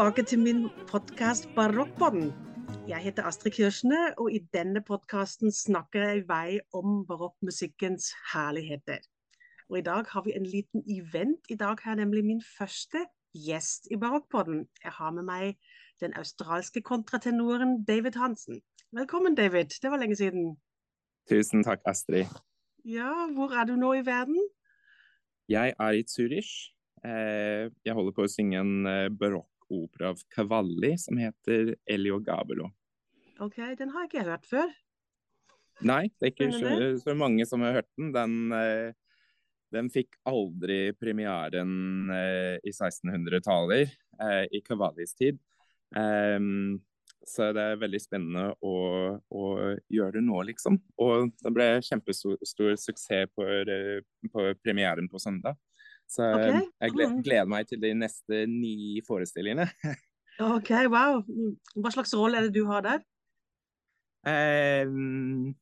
Tilbake til min podkast Barokkpodden. Jeg heter Astrid Kirschne, og i denne podkasten snakker jeg i vei om barokkmusikkens herligheter. Og I dag har vi en liten event. I dag har jeg nemlig min første gjest i Barokkpodden. Jeg har med meg den australske kontratenoren David Hansen. Velkommen, David. Det var lenge siden. Tusen takk, Astrid. Ja, hvor er du nå i verden? Jeg er i Zürich. Eh, jeg holder på å synge en eh, barokkopera av Cavalli som heter Elio Gabelo. Ok, Den har ikke jeg hørt før. Nei, det er ikke så, så mange som har hørt den. Den, eh, den fikk aldri premieren eh, i 1600-taller, eh, i Cavallis tid. Ehm, så det er veldig spennende å, å gjøre det nå, liksom. Og det ble kjempestor stor suksess på, på premieren på søndag. Så Ok, eh, jeg mm. gleder meg til de neste ni forestillingene. Ok, wow. Mm. Hva slags rolle er det du har der? Um,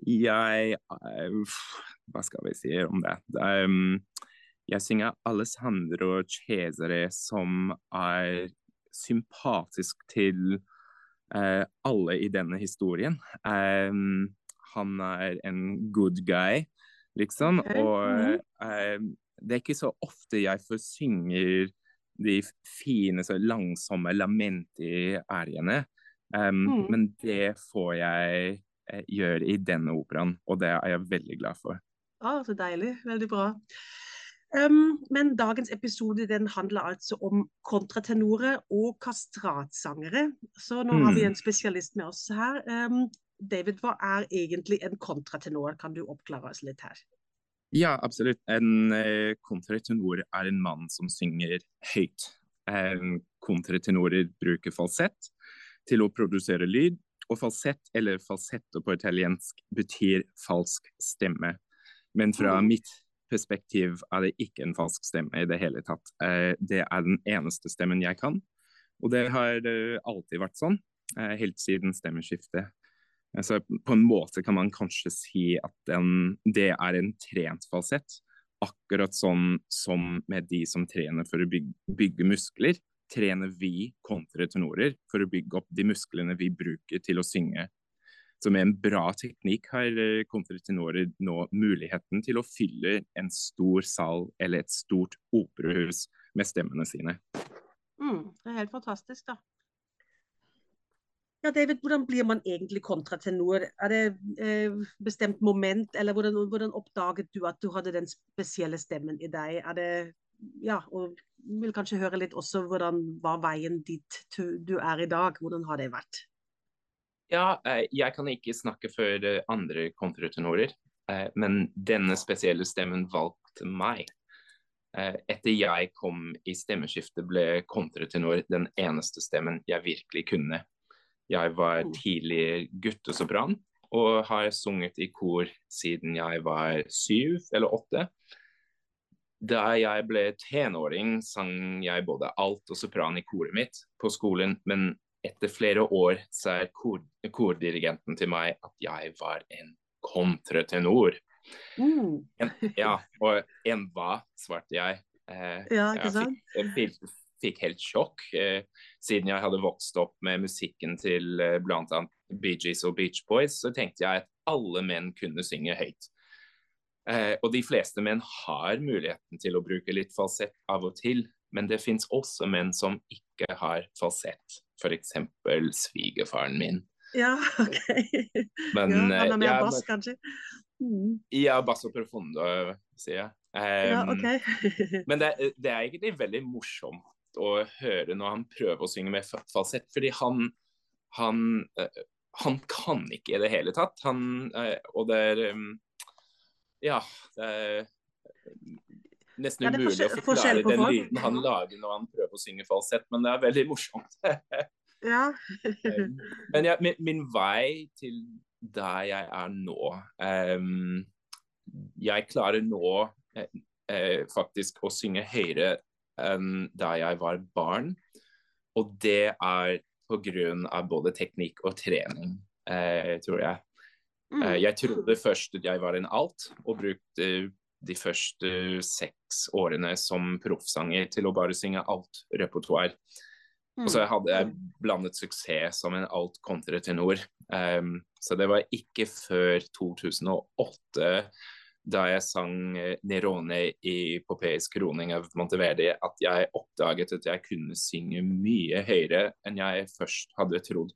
jeg uh, Hva skal vi si om det? Um, jeg synger Alessandro Cesare, som er sympatisk til uh, alle i denne historien. Um, han er en good guy, liksom. Okay. Og mhm. Det er ikke så ofte jeg får synger de fine, så langsomme lamentige ariene. Um, Mm. Men det får jeg eh, gjøre i denne operaen, og det er jeg veldig glad for. Ah, så deilig. Veldig bra. Um, men dagens episode den handler altså om kontratenorer og kastratsangere. Så nå har vi Mm. en spesialist med oss her. Um, David, hva er egentlig en kontratenor? Kan du oppklare oss litt her? Ja, absolutt. En eh, kontratenor er en mann som synger høyt. Eh, kontratenorer bruker falsett til å produsere lyd, og falsett, eller falsetto på italiensk, betyr falsk stemme. Men fra Mm. mitt perspektiv er det ikke en falsk stemme i det hele tatt. Eh, det er den eneste stemmen jeg kan, og det har eh, alltid vært sånn, eh, helt siden stemmeskiftet. Så på en måte kan man kanskje si at den, det er en trent falsett. Akkurat sånn som med de som trener for å bygge, bygge muskler, trener vi kontretenorer for å bygge opp de musklene vi bruker til å synge. Så med en bra teknikk har kontretenorer nå muligheten til å fylle en stor sal eller et stort operahus med stemmene sine. Mm, det er helt fantastisk, da. Ja, David, hvordan blir man egentlig kontratenor? Er det eh, bestemt moment, eller hvordan, hvordan oppdaget du at du hadde den spesielle stemmen i deg? Er det, ja, og vil kanskje høre litt også hvordan var veien dit du er i dag? Hvordan har det vært? Ja, eh, jeg kan ikke snakke for eh, andre kontratenorer, eh, men denne spesielle stemmen valgte meg. Etter jeg kom i stemmeskiftet, ble kontratenor den eneste stemmen jeg virkelig kunne. Jeg var Mm. tidlig guttesopran og har sunget i kor siden jeg var syv eller åtte. Da jeg ble tenåring, sang jeg både alt og sopran i koret mitt på skolen, men etter flere år sa kor kordirigenten til meg at jeg var en kontratenor. Mm, En, ja, og en hva, svarte jeg. Eh, ja, ikke sant? jeg fikk, fikk helt sjokk, eh, siden jeg hadde vokst opp med musikken til eh, bl.a. Bee Gees og Beach Boys, så tenkte jeg at alle menn kunne synge høyt. Eh, og de fleste menn har muligheten til å bruke litt falsett av og til, men det fins også menn som ikke har falsett. F.eks. svigerfaren min. Ja, OK. Men, ja, han eh, er mer ja, bass, kanskje? Mm, Ja, basso profondo, sier jeg. ja, okay. OK. Men det, det er egentlig veldig morsomt å høre når han prøver å synge med fa- falsett, fordi han, han, eh, han kan ikke i det hele tatt. Han, eh, og det er um, Ja, det er nesten Ja, umulig å forklare den lyden han lager når han prøver å synge falsett, men det er veldig morsomt. Ja. Um, Men ja, min, min vei til der jeg er nå um, Jeg klarer nå eh, eh, faktisk å synge høyere enn da jeg var barn. Og det er pga. både teknikk og trening, uh, tror jeg. Eh, jeg trodde først at jeg var en alt, og brukte de første seks årene som proffsanger til å bare synge alt repertoar. Og så Mm. hadde jeg blandet suksess som en alt-kontretenor. Um, så det var ikke før 2008, da jeg sang eh, Nerone i Popeis kroning av Monteverdi, at jeg oppdaget at jeg kunne synge mye høyere enn jeg først hadde trodd.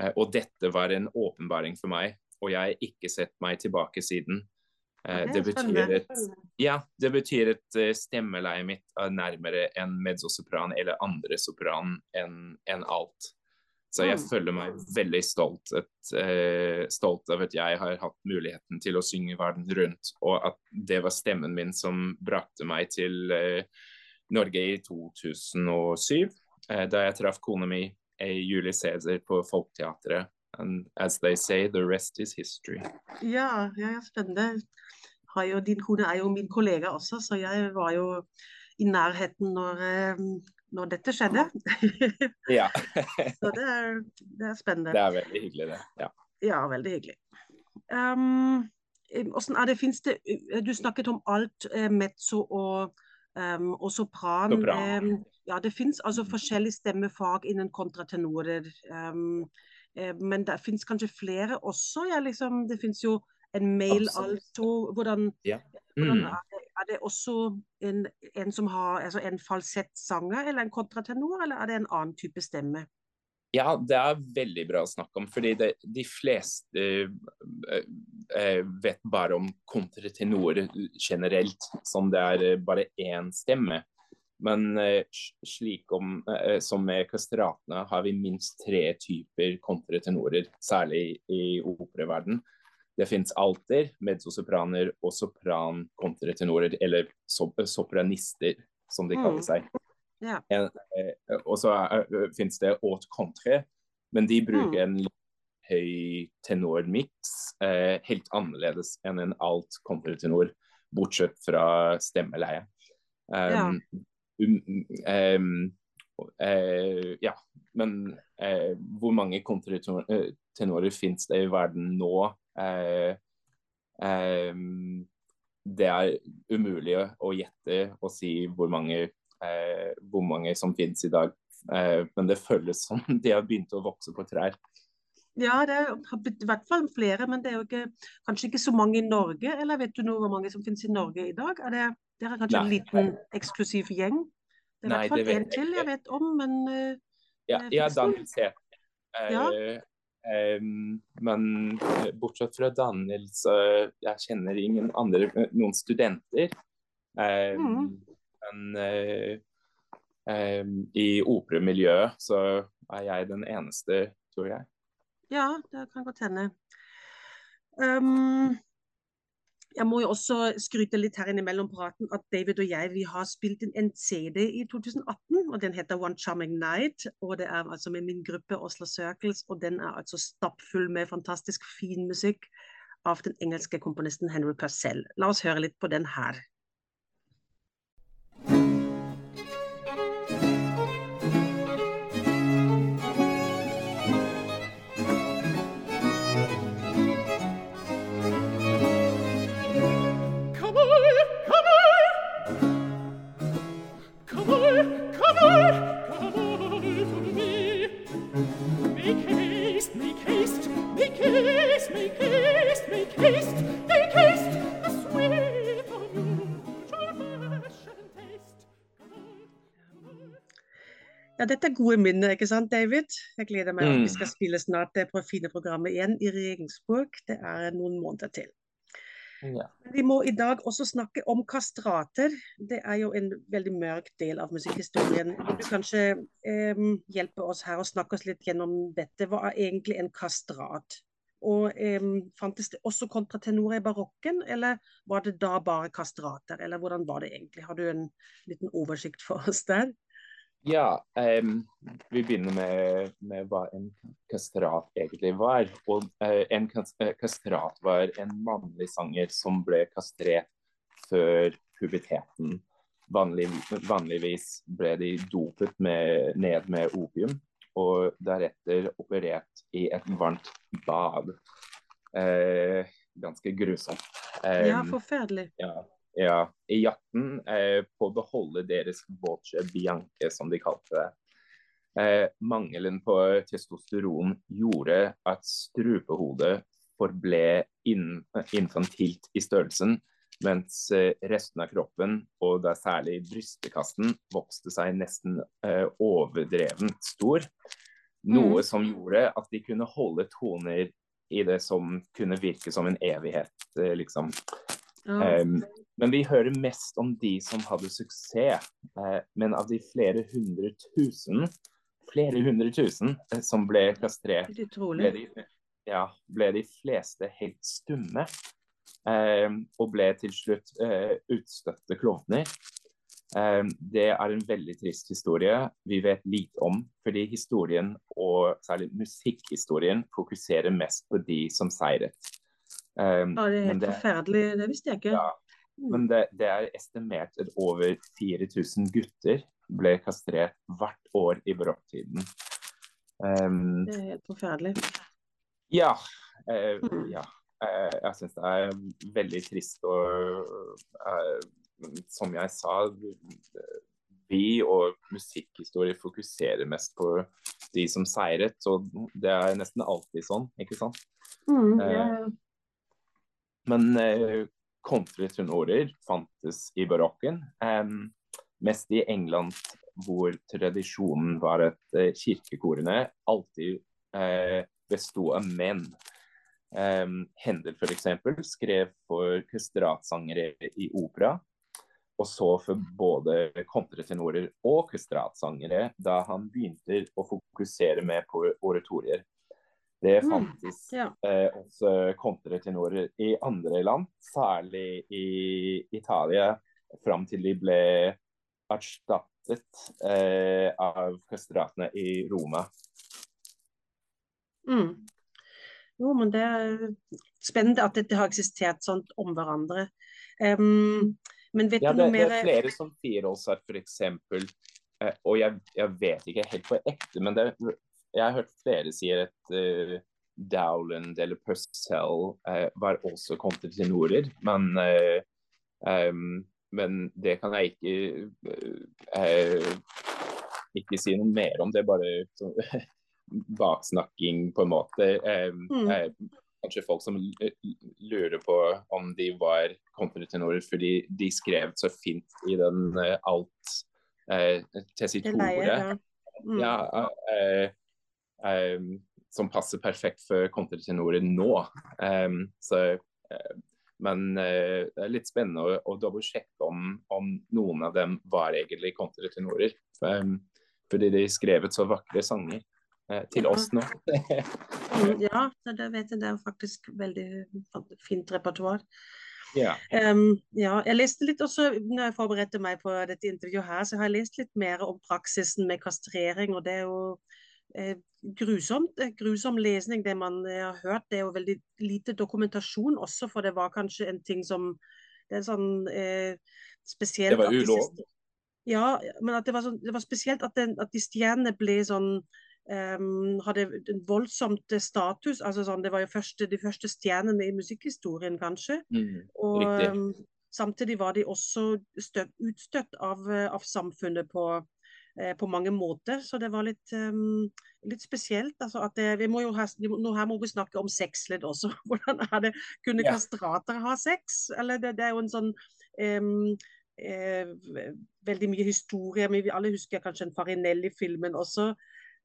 Eh, og dette var en åpenbaring for meg, og jeg har ikke sett meg tilbake siden. Eh, det betyr et ja, det betyr at stemmeleiet mitt er nærmere en mezzosopran eller andre sopran enn enn alt. Så jeg Mm. føler meg veldig stolt, et, eh, stolt av at jeg har hatt muligheten til å synge verden rundt, og at det var stemmen min som brakte meg til eh, Norge i 2007, eh, da jeg traff kona mi, i Julie Cæsar, på Folketeatret. And as they say, the rest is history. Ja, ja, spennende. Har jo, din kone er jo min kollega også, så jeg var jo i nærheten når, eh, når dette skjedde. Ja, så det er, det er spennende. det er veldig hyggelig, det. Ja. Ja, veldig hyggelig. Um, hvordan er det, finnes det, du snakket om alt, eh, mezzo og, um, og sopran. Sopran. Um, ja, det finnes altså forskjellige stemmefag innen kontratenorer. Um, eh, men det finnes kanskje flere også. Ja, liksom, det finnes jo en male alto. Hvordan, Ja. hvordan Mm. er, det, er det også en, en som har altså en falsettsanger eller en kontratenor, eller er det en annen type stemme? Ja, det er veldig bra å snakke om, fordi det, de fleste øh, øh, vet bare om kontratenor generelt, som det er eh, bare én stemme. Men øh, slik om, som med kastratene har vi minst tre typer kontratenorer, særlig i operaverden. Det fins alter, mezzosopraner og sopran-kontratenorer, eller sop sopranister, som de Mm. kaller seg. Ja. En, eh, og så uh, fins det haute contre, men de bruker en litt høy tenormiks, eh, helt annerledes enn en alt kontretenor, bortsett fra stemmeleie. Um, yeah. um, um, Uh, ja, men uh, hvor mange kontretenorer fins det i verden nå? Eh, em, det er umulig å- gjette og si hvor mange, eh, hvor mange som finnes i dag. Eh, men det føles som de har begynt å vokse på trær. Ja, det har i hvert fall flere, men det er jo ikke, kanskje ikke så mange i Norge. Eller vet du noe hvor mange som finnes i Norge i dag? Er det, det er kanskje en liten eksklusiv gjeng? Det er i hvert fall én til jeg vet om, men uh, Ja, Eh, ja? Daniel Sæther. Eh, Ja. Men eh, bortsett fra Daniel, så jeg kjenner ingen andre, eh, noen studenter. Mhm. Men eh, i operamiljøet så er jeg den eneste, tror jeg. ja, det kan godt hende. Um, jeg må jo også skryte litt her innimellom praten at David og jeg vi har spilt inn en CD i 2018, og den heter One Charming Night. Og det er altså med min gruppe Oslo Circles, og den er altså stappfull med fantastisk fin musikk av den engelske komponisten Henry Purcell. La oss høre litt på den her. Ja, dette er gode minner, ikke sant, David? Jeg gleder meg at Mm. vi skal spille snart det på fine programmet igjen i Regensburg. Det er noen måneder til. Ja. Vi må i dag også snakke om kastrater. Det er jo en veldig mørk del av musikkhistorien. Vil du kanskje eh, hjelpe oss her og snakke oss litt gjennom dette? Hva er egentlig en kastrat? Og eh, fantes det også kontratenorer i barokken, eller var det da bare kastrater? Eller hvordan var det egentlig? Har du en liten oversikt for oss der? Ja, um, vi begynner med, med hva en kastrat egentlig var. Og uh, en eh, kastrat var en mannlig sanger som ble kastrert før puberteten. Vanlig, vanligvis ble de dopet med, ned med opium, og deretter operert i et varmt bad. Eh, ganske grusomt. Ja, forferdelig. ja. ja, i jakten eh, på å beholde deres voce bianche, som de kalte det. Eh, mangelen på testosteron gjorde at strupehodet forble in, infantilt i størrelsen, mens eh, resten av kroppen, og da særlig brystekassen, vokste seg nesten eh, overdrevent stor. Noe Mm. som gjorde at de kunne holde toner i det som kunne virke som en evighet, eh, liksom. Ja. Um, men vi hører mest om de som hadde suksess. eh, men av de flere hundre tusen, flere hundre tusen eh, som ble kastrert, ble de, ja, ble de fleste helt stumme. Eh, og ble til slutt eh, utstøtte klovner. Eh, det er en veldig trist historie vi vet lite om, fordi historien, og særlig musikkhistorien, fokuserer mest på de som seiret. Eh, Ja, det er helt helt forferdelig. Det visste jeg ikke. ja, men det, det er estimert at over 4000 gutter ble kastrert hvert år i barokktiden. Um, Det er helt forferdelig. ja, eh, Mm. ja. Eh, jeg syns det er veldig trist og eh, Som jeg sa, vi og musikkhistorie fokuserer mest på de som seiret, og det er nesten alltid sånn, ikke sant? Mm, yeah. Men kontratenorer fantes i barokken. mest i England, hvor tradisjonen var at kirkekorene alltid eh, besto av menn. Um, Hendel f.eks. skrev for kustratsangere i opera. Og så for både kontretenorer og kustratsangere da han begynte å fokusere mer på oratorier. Det Mm, fantes ja. eh, også kontretenorer i andre land, særlig i Italia, fram til de ble erstattet eh, av kastratene i Roma. Mm. Jo, men det er spennende at det har eksistert sånn om hverandre. Um, men vet Ja, du det, mer det er flere som sier også at f.eks. Eh, og jeg, jeg vet ikke helt på ekte, men det, jeg har hørt flere sier at uh, Dowland eller Purcell uh, var også kontratenorer. Men, em, men det kan jeg ikke ikke si noe mer om. Det er bare sånn, baksnakking, på en måte. Em, Mm. eh, kanskje folk som lurer på om de var kontratenorer fordi de skrev så fint i den eh, alt eh, det leier? Mm. Ja, eh, eh, som passer perfekt for kontratenorer nå. Så, eh, men eh, det er litt spennende å, å dobbeltsjekke om, om noen av dem var egentlig kontratenorer. um, fordi de skrevet så vakre sanger eh, til oss nå. Mm, ja, det, vet jeg. Det er faktisk veldig fint repertoar. ja. Um, ja, jeg leste litt også, når jeg forberedte meg på dette intervjuet her, så har jeg lest litt mer om praksisen med kastrering, og det er jo eh, grusomt, eh, grusom lesning det man eh, har hørt. Det er jo veldig lite dokumentasjon også, for det var kanskje en ting som Det er sånn eh, spesielt Det var ulov. Ja, men at det var, sånn, det var spesielt at, den, at de stjernene ble sånn em, hadde en voldsomt status. altså sånn, Det var jo første, de første stjernene i musikkhistorien, kanskje. Mm, Og um, samtidig var de også støtt, utstøtt av, eh, av samfunnet på, eh, på mange måter. Så det var litt, um, litt spesielt. Altså at det, vi må jo ha, nå her må vi snakke om sex litt også. Hvordan er det? Kunne Ja. kastrater ha sex? Eller det, det er jo en sånn eh, veldig mye historie. Men vi alle husker kanskje en Farinelli-filmen også.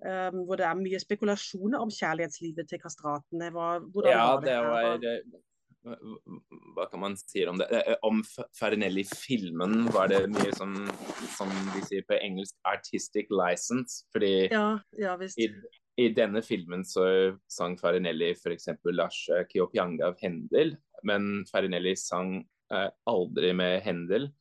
Em, hvor det er mye spekulasjoner om kjærlighetslivet til kastratene. Hva, Ja, var det, det var Hva- eh, kan man si om det? Eh, Om F- Farinelli-filmen var det mye som, som de sier på engelsk 'artistic license'. Fordi Ja, ja visst. i, i denne filmen så sang Farinelli f.eks. Lars eh, Kiopianga av Hendel, men Farinelli sang eh, aldri med Händel.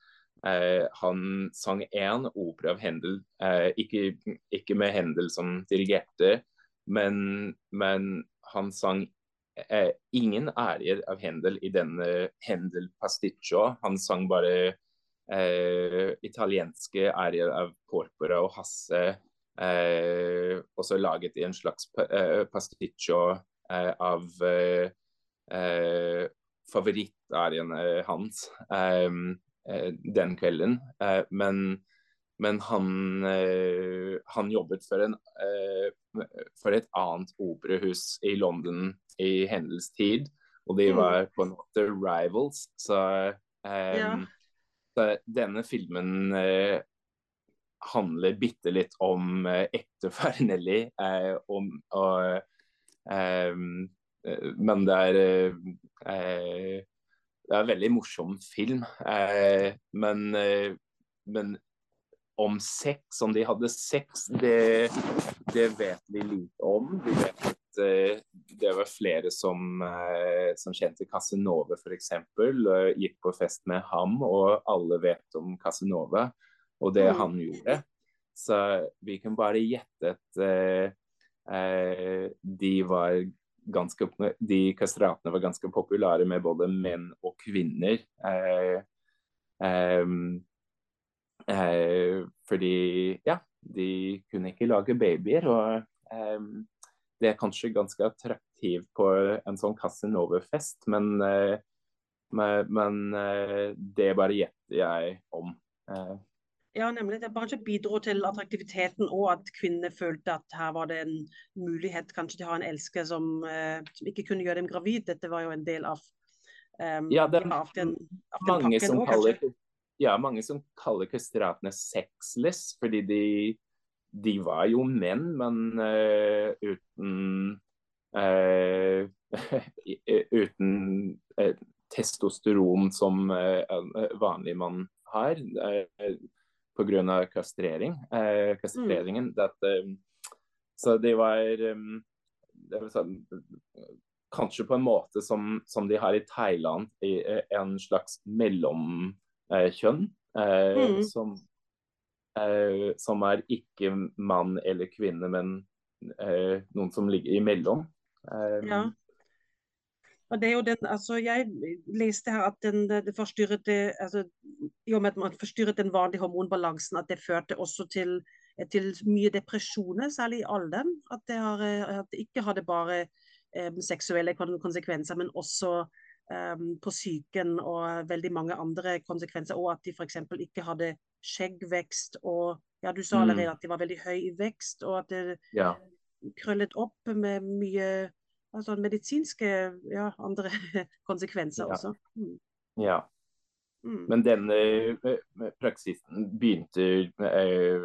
Eh, han sang én opera av Händel, eh, ikke, ikke med Händel som dirigerte, men, men han sang eh, ingen arier av Händel i denne Händel pasticcio. Han sang bare eh, italienske arier av Porpora og Hasse. Eh, og så laget i en slags eh, pasticcio av eh, hans um, den kvelden. Uh, men, men han, uh, han, jobbet for, en, for, et annet operahus i London i hennes tid, og de mm. var på en måte rivals. Så, ja. så denne filmen handler bitte litt om ekte Fernelli. om, og, men det er eh, Det er en veldig morsom film. Eh, men, eh, men, om sex, om de hadde sex, det, det vet vi lite om. Vi vet at eh, det var flere som, eh, som kjente Casanova f.eks. Gikk på fest med ham, og alle vet om Casanova og det mm. han gjorde. Så vi kan bare gjette at eh, de var ganske, de kastratene var ganske populære med både menn og kvinner. Eh, eh, eh, fordi ja, de kunne ikke lage babyer. Og eh, det er kanskje ganske attraktivt på en sånn Casanova-fest, men, eh, men, det bare gjetter jeg om. Ja, nemlig. Det bare bidro til attraktiviteten og at kvinnene følte at her var det en mulighet kanskje til å ha en elsker som, eh, som ikke kunne gjøre dem gravid. Dette var jo en del av, um, ja, det er av den, mange, som også, kaller, ja, mange som kaller kastratene sexless, fordi de, de var jo menn, men uh, uten uh, uten testosteron som en vanlig mann har pga. kastrering. Eh, kastreringen. Mm. At, um, så de var, det sånn, Kanskje på en måte som, som, de har i Thailand, i eh, en slags mellomkjønn. Eh, mm. som, eh, som er ikke mann eller kvinne, men eh, noen som ligger imellom. Ja. Og det er jo den, altså Jeg leste her at den, det forstyrret det, altså, i og med at man forstyrret den vanlige hormonbalansen, at det førte også til, til mye depresjoner, særlig i alderen. At det, har, at det ikke hadde bare um, seksuelle konsekvenser, men også um, på psyken og veldig mange andre konsekvenser. Og at de f.eks. ikke hadde skjeggvekst. Og ja, du sa mm. allerede at de var veldig høy i vekst, og at det ja. krøllet opp med mye altså medisinske ja, andre konsekvenser også. Mm. Ja. Mm. Men denne eh, praksisen begynte eh,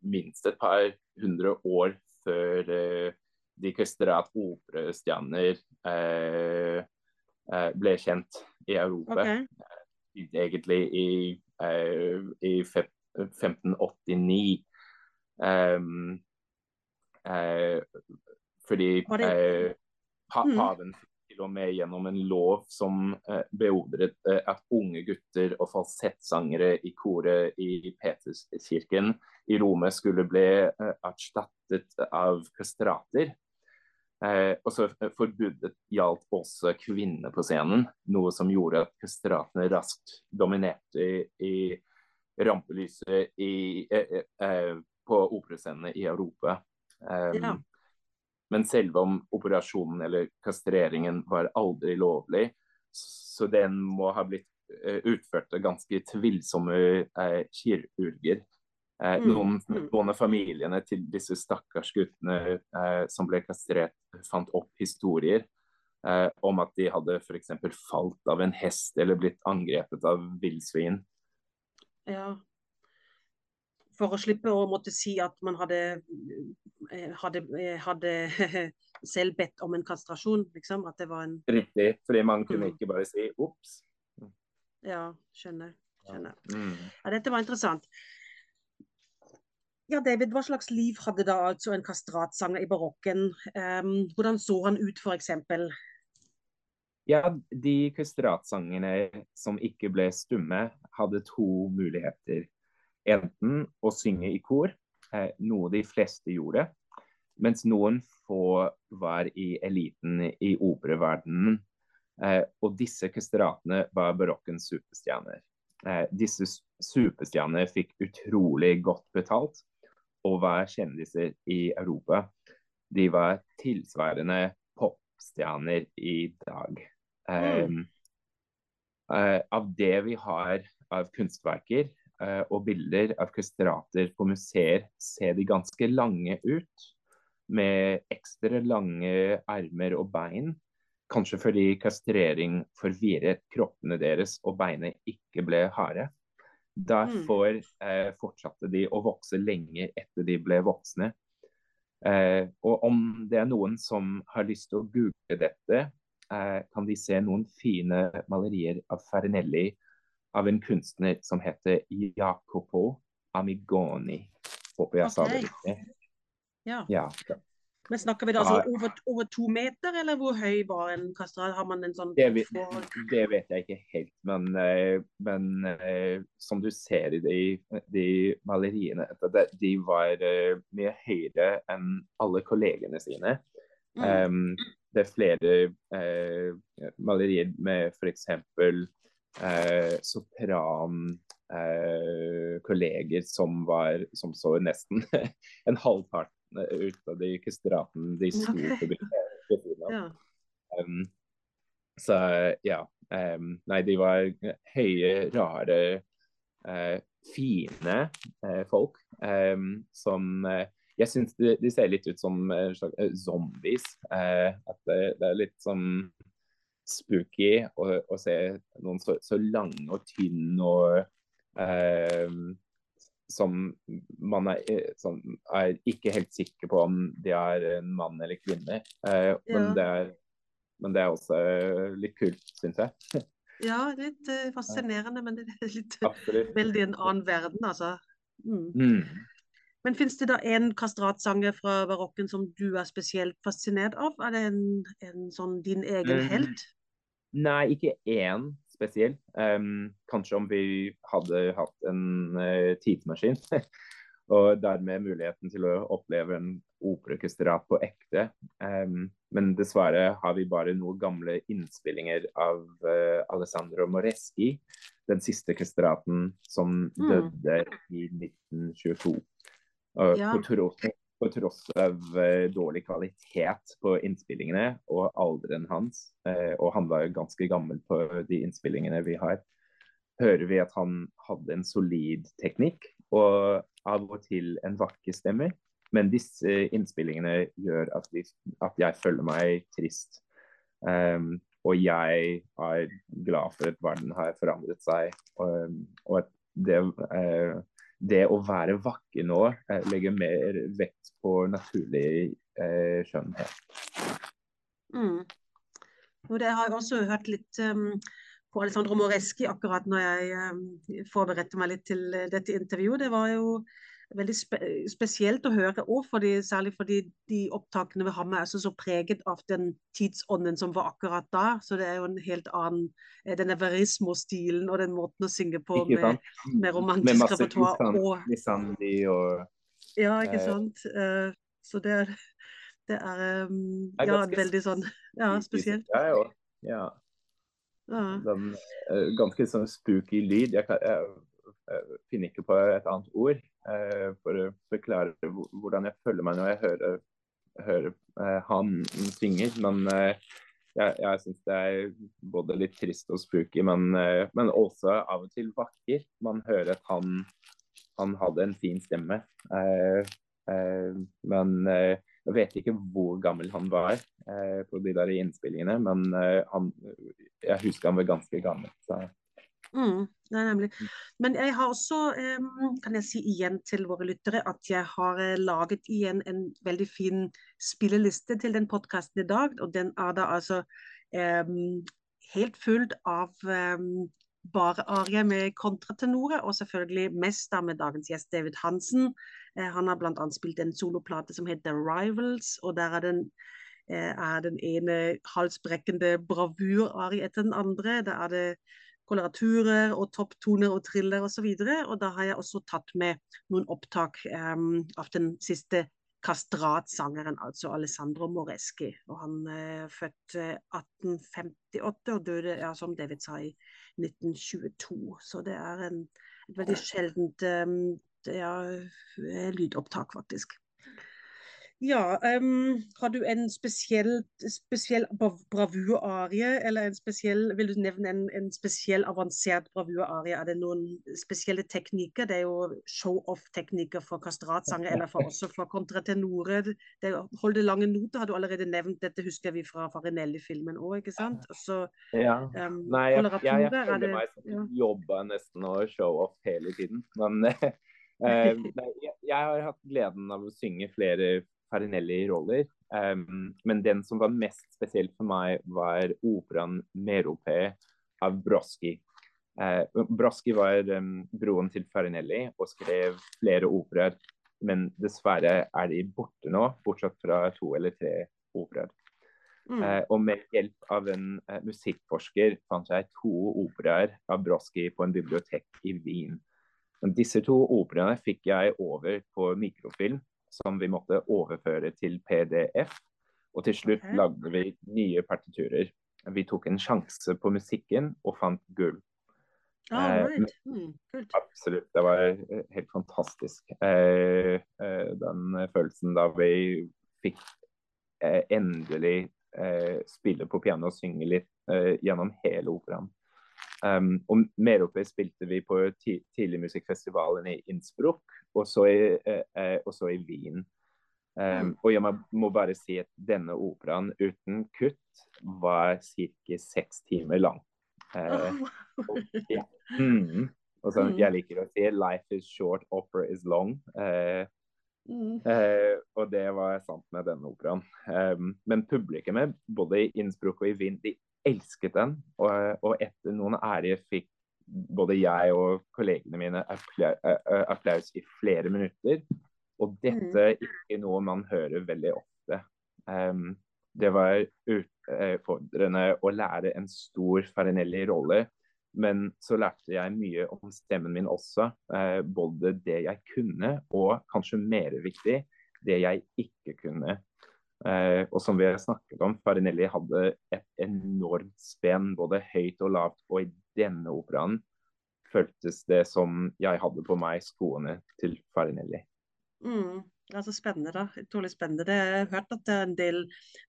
minst et par hundre år før eh, de kastrat operastjerner eh, eh, ble kjent i Europa. Okay. Egentlig i, eh, i 1589. Um, fordi Mm. Paven fikk til og med gjennom en lov som eh, beordret eh, at unge gutter og falsettsangere i koret i Peterskirken i Rome skulle bli eh, erstattet av kastrater. Eh, og så Forbudet gjaldt også kvinner på scenen, noe som gjorde at kastratene raskt dominerte i, i rampelyset i, eh, eh på operascenene i Europa. Um, ja. Men selve om operasjonen eller kastreringen var aldri lovlig, så den må ha blitt uh, utført av ganske tvilsomme uh, kirurger. Uh, mm. Noen, mm. noen, av familiene til disse stakkars guttene som ble kastrert, fant opp historier om at de hadde f.eks. falt av en hest eller blitt angrepet av villsvin. Ja, for å slippe å måtte si at man hadde, eh, hadde, eh, hadde selv bedt om en kastrasjon, liksom. At det var en Riktig, fordi man kunne mm. ikke bare si ops. Ja, skjønner. skjønner. Mm. Ja, dette var interessant. Ja, David, Hva slags liv hadde da altså en kastratsanger i barokken? Um, hvordan så han ut, f.eks.? Ja, De kastratsangerne som ikke ble stumme, hadde to muligheter enten å synge i kor, eh, noe de fleste gjorde, mens noen få var i eliten i operaverdenen. Eh, og disse kastratene var barokkens superstjerner. Eh, disse superstjernene fikk utrolig godt betalt og var kjendiser i Europa. De var tilsvarende popstjerner i dag. Mm. Av det vi har av kunstverker og bilder av kastrater på museer, ser de ganske lange ut. Med ekstra lange armer og bein. Kanskje fordi kastrering forvirret kroppene deres og beinet ikke ble harde. Derfor eh, fortsatte de å vokse lenge etter de ble voksne. Eh, og om det er noen som har lyst til å google dette, eh, kan de se noen fine malerier av Farinelli av en kunstner som heter Jacopo Amigoni. Håper jeg sa det riktig. Ja. Ja. Men snakker vi da altså over, over to meter, eller hvor høy var en kastral? Har man en sånn Det, vet- det vet jeg ikke helt, men, eh, men eh, som du ser i de, de maleriene, de var eh, mye høyere enn alle kollegene sine. Mm. Um, det er flere uh, malerier med f.eks. Eh, soprankolleger som, var- som så nesten en halvpart ut av de kastratene de sto okay. på ved. Ja. Um, så ja. Um, nei, de var høye, rare, uh, fine uh, folk um, som uh, Jeg syns de, de ser litt ut som uh, eh, zombies. Uh, at det, det er litt sånn spooky å, å se noen så, så lange og tynne og eh, som man er, eh, som er ikke helt sikker på om de er en mann eller kvinne. Eh, Ja. men, det er, men det er også eh, litt kult, syns jeg. ja, litt uh, fascinerende, men det er litt Absolutt. veldig en annen verden, altså. Mm. Mm. Men fins det da en kastratsanger fra barokken som du er spesielt fascinert av? Er det en, en sånn din egen Mm. helt? Nei, ikke én spesiell. Um, kanskje om vi hadde hatt en uh, tidsmaskin. og dermed muligheten til å oppleve en operakastrat på ekte. Um, men dessverre har vi bare noen gamle innspillinger av uh, Alessandro Moreschi. Den siste kastraten som Mm. døde i 1922. Uh, Ja. på, tross, på tross av eh, dårlig kvalitet på innspillingene og alderen hans, eh, og han var ganske gammel på de innspillingene vi har, hører vi at han hadde en solid teknikk og av og til en vakker stemme. Men disse innspillingene gjør at, vi, at jeg føler meg trist. Um, og jeg er glad for at verden har forandret seg, og, og at det, eh, det å være vakker nå eh, legger mer vekt på naturlig eh, skjønnhet. Mm. Og det har jeg også hørt litt um, på Alessandro Moreschi akkurat når jeg um, forberedte meg litt til eh, dette intervjuet. Det var jo veldig spe spesielt å høre, og fordi, særlig fordi de opptakene vi har med er så, så preget av den tidsånden som var akkurat da. Så det er jo en helt annen eh, denne verismostilen og den måten å synge på med, med romantisk repertoar. Og, og ja, ikke eh, sant. Eh, så det er, det er um, er ja, veldig sånn Ja, spesielt. Ja, ja. Ja. Den, ganske sånn spooky lyd. Jeg, kan, jeg, jeg finner ikke på et annet ord for å forklare hvordan jeg føler meg når jeg hører, hører eh, han synge. Men eh, jeg, jeg syns det er både litt trist og spooky, men, eh, men også av og til vakker. Man hører at han, han hadde en fin stemme. Eh, eh, men eh, jeg vet ikke hvor gammel han var eh, på de der innspillingene, men eh, han, jeg husker han var ganske gammel. Så. Mm, det er nemlig. Men jeg har også, kan jeg si igjen til våre lyttere, at jeg har eh, laget igjen en veldig fin spilleliste til den podkasten i dag. Og den er da altså um, helt fullt av um, bare arie med kontratenorer, og selvfølgelig mest da med dagens gjest David Hansen. Eh, han har bl.a. spilt en soloplate som heter Rivals, og der er den eh, er den ene halsbrekkende bravurarie etter den andre. Der er det koloraturer og topptoner og triller osv. Og, så videre. og da har jeg også tatt med noen opptak um, av den siste kastratsangeren, altså Alessandro Moreschi. Og han er uh, født eh, 1858 og døde, ja, som David sa, i 1922. Så det er en, et veldig sjeldent um, ja, lydopptak, faktisk. Ja, um, har du en spesiell, spesiell bravurarie, eller en spesiell, vil du nevne en, en spesiell avansert bravurarie? Er det noen spesielle teknikker? Det er jo show-off-teknikker for kastratsanger, eller for, også for kontratenorer. Det, holde lange noter har du allerede nevnt, dette husker vi fra Farinelli-filmen òg, ikke sant? Også, ja. Um, Nei, jeg, jeg, jeg føler meg som ja. jobber nesten å show-off hele tiden, men Uh, jeg, jeg, har hatt gleden av å synge flere Farinelli-roller. Um, men den som var mest spesiell for meg, var operaen 'Merope' av Broski. Uh, Broski var um, broen til Farinelli og skrev flere operaer. Men dessverre er de borte nå, bortsett fra to eller tre operaer. Mm. Uh, og med hjelp av en uh, musikkforsker fant jeg to operaer av Broski på en bibliotek i Wien. Disse to operaene fikk jeg over på mikrofilm som vi måtte overføre til PDF. Og til slutt okay. lagde vi nye partiturer. Vi tok en sjanse på musikken og fant gull. Oh, right. mm, absolutt. Det var eh, helt fantastisk. Eh, den følelsen da vi fikk endelig spille på piano og synge litt gjennom hele operaen. Um, og Merope spilte vi på tidligmusikkfestivalen i Innsbruck, og så i, uh, så i Wien. Um, og jeg må, må, bare si at denne operaen uten kutt var ca. seks timer lang. Uh, og, ja. mm. og så, mm. jeg liker å si 'life is short, opera is long'. Uh, Mm. Eh, og det var sant med denne operaen. Eh, men publikummet, både i Innsbruck og i Wien, de elsket den. Og, og etter noen ærige fikk både jeg og kollegene mine applaus i flere minutter. Og dette er mm. ikke noe man hører veldig ofte. Um, det var utfordrende å lære en stor Farinelli-rolle. Men så lærte jeg mye om stemmen min også. Eh, både det jeg kunne, og kanskje mer viktig, det jeg ikke kunne. Eh, og som vi har snakket om, Farinelli hadde et enormt spenn, både høyt og lavt. Og i denne operaen føltes det som jeg hadde på meg skoene til Farinelli. Mm. Altså spennende, da. Utrolig spennende. Jeg har hørt at det er en del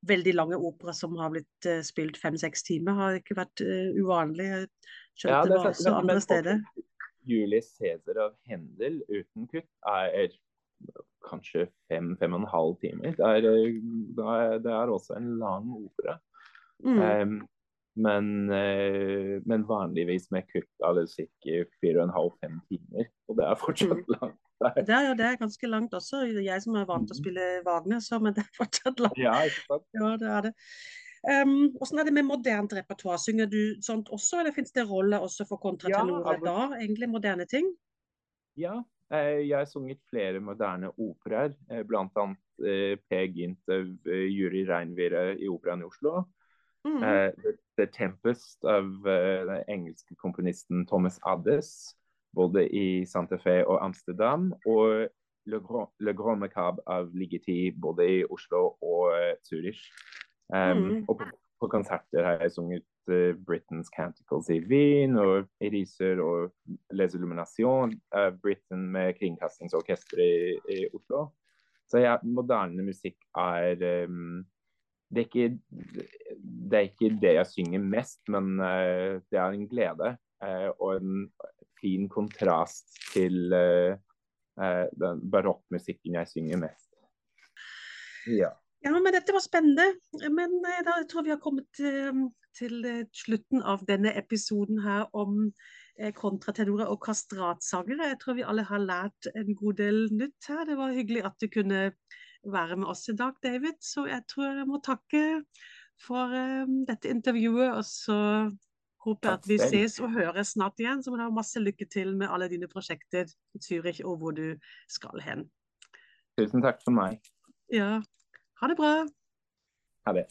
veldig lange opera som har blitt uh, spilt fem-seks timer. Har ikke vært uh, uvanlig. Skjønt ja, det, det var også men, andre steder. Julius Cæsar av Hendel uten kutt er kanskje fem-fem og en halv timer. Det er, eh, det er, også en lang opera. Mm. Um, men, uh, men, vanligvis med kutt av det ca. fire og en halv-fem timer. Og det er fortsatt mm. langt. Det er, det er ganske langt også. Jeg som er vant til å mm. spille Wagner, så, men det er fortsatt langt. Ja, ikke sant? Ja, det er det. Um, hvordan er det med modernt repertoar? Synger du sånt også, eller finnes det roller også for kontratenorer ja, da? Egentlig moderne ting? Ja, Eh, jeg har sunget flere moderne operaer, eh, bl.a. Eh, P. Gynt Juri Reinvire i Operaen i Oslo. Mm. The, The, Tempest av den engelske komponisten Thomas Addes, både i Santa Fe og Amsterdam. Og Le Grand, Le Grand Macabre av Ligeti, både i Oslo og Zürich. Um, mm. Og på, på konserter har jeg sunget uh, Britain's Canticles i Wien, og Eriser og Les Illumination, av Britain med Kringkastingsorkesteret i, i, Oslo. Så ja, moderne musikk er um, det, er ikke, det er ikke det jeg synger mest, men uh, det er en glede uh, og en fin kontrast til uh, den barokkmusikken jeg synger mest. Ja. Ja, men dette var spennende. Men da tror vi har kommet til eh, slutten av denne episoden her om kontratenorer og kastratsangere. Jeg tror vi alle har lært en god del nytt her. Det var hyggelig at du kunne være med oss i dag, David. Så jeg tror jeg må takke for dette intervjuet. Og så håper jeg at vi ses og høres snart igjen. Så må du ha masse lykke til med alle dine prosjekter i Zürich og hvor du skal hen. Tusen takk for meg. Ja, ha det bra. Ha det.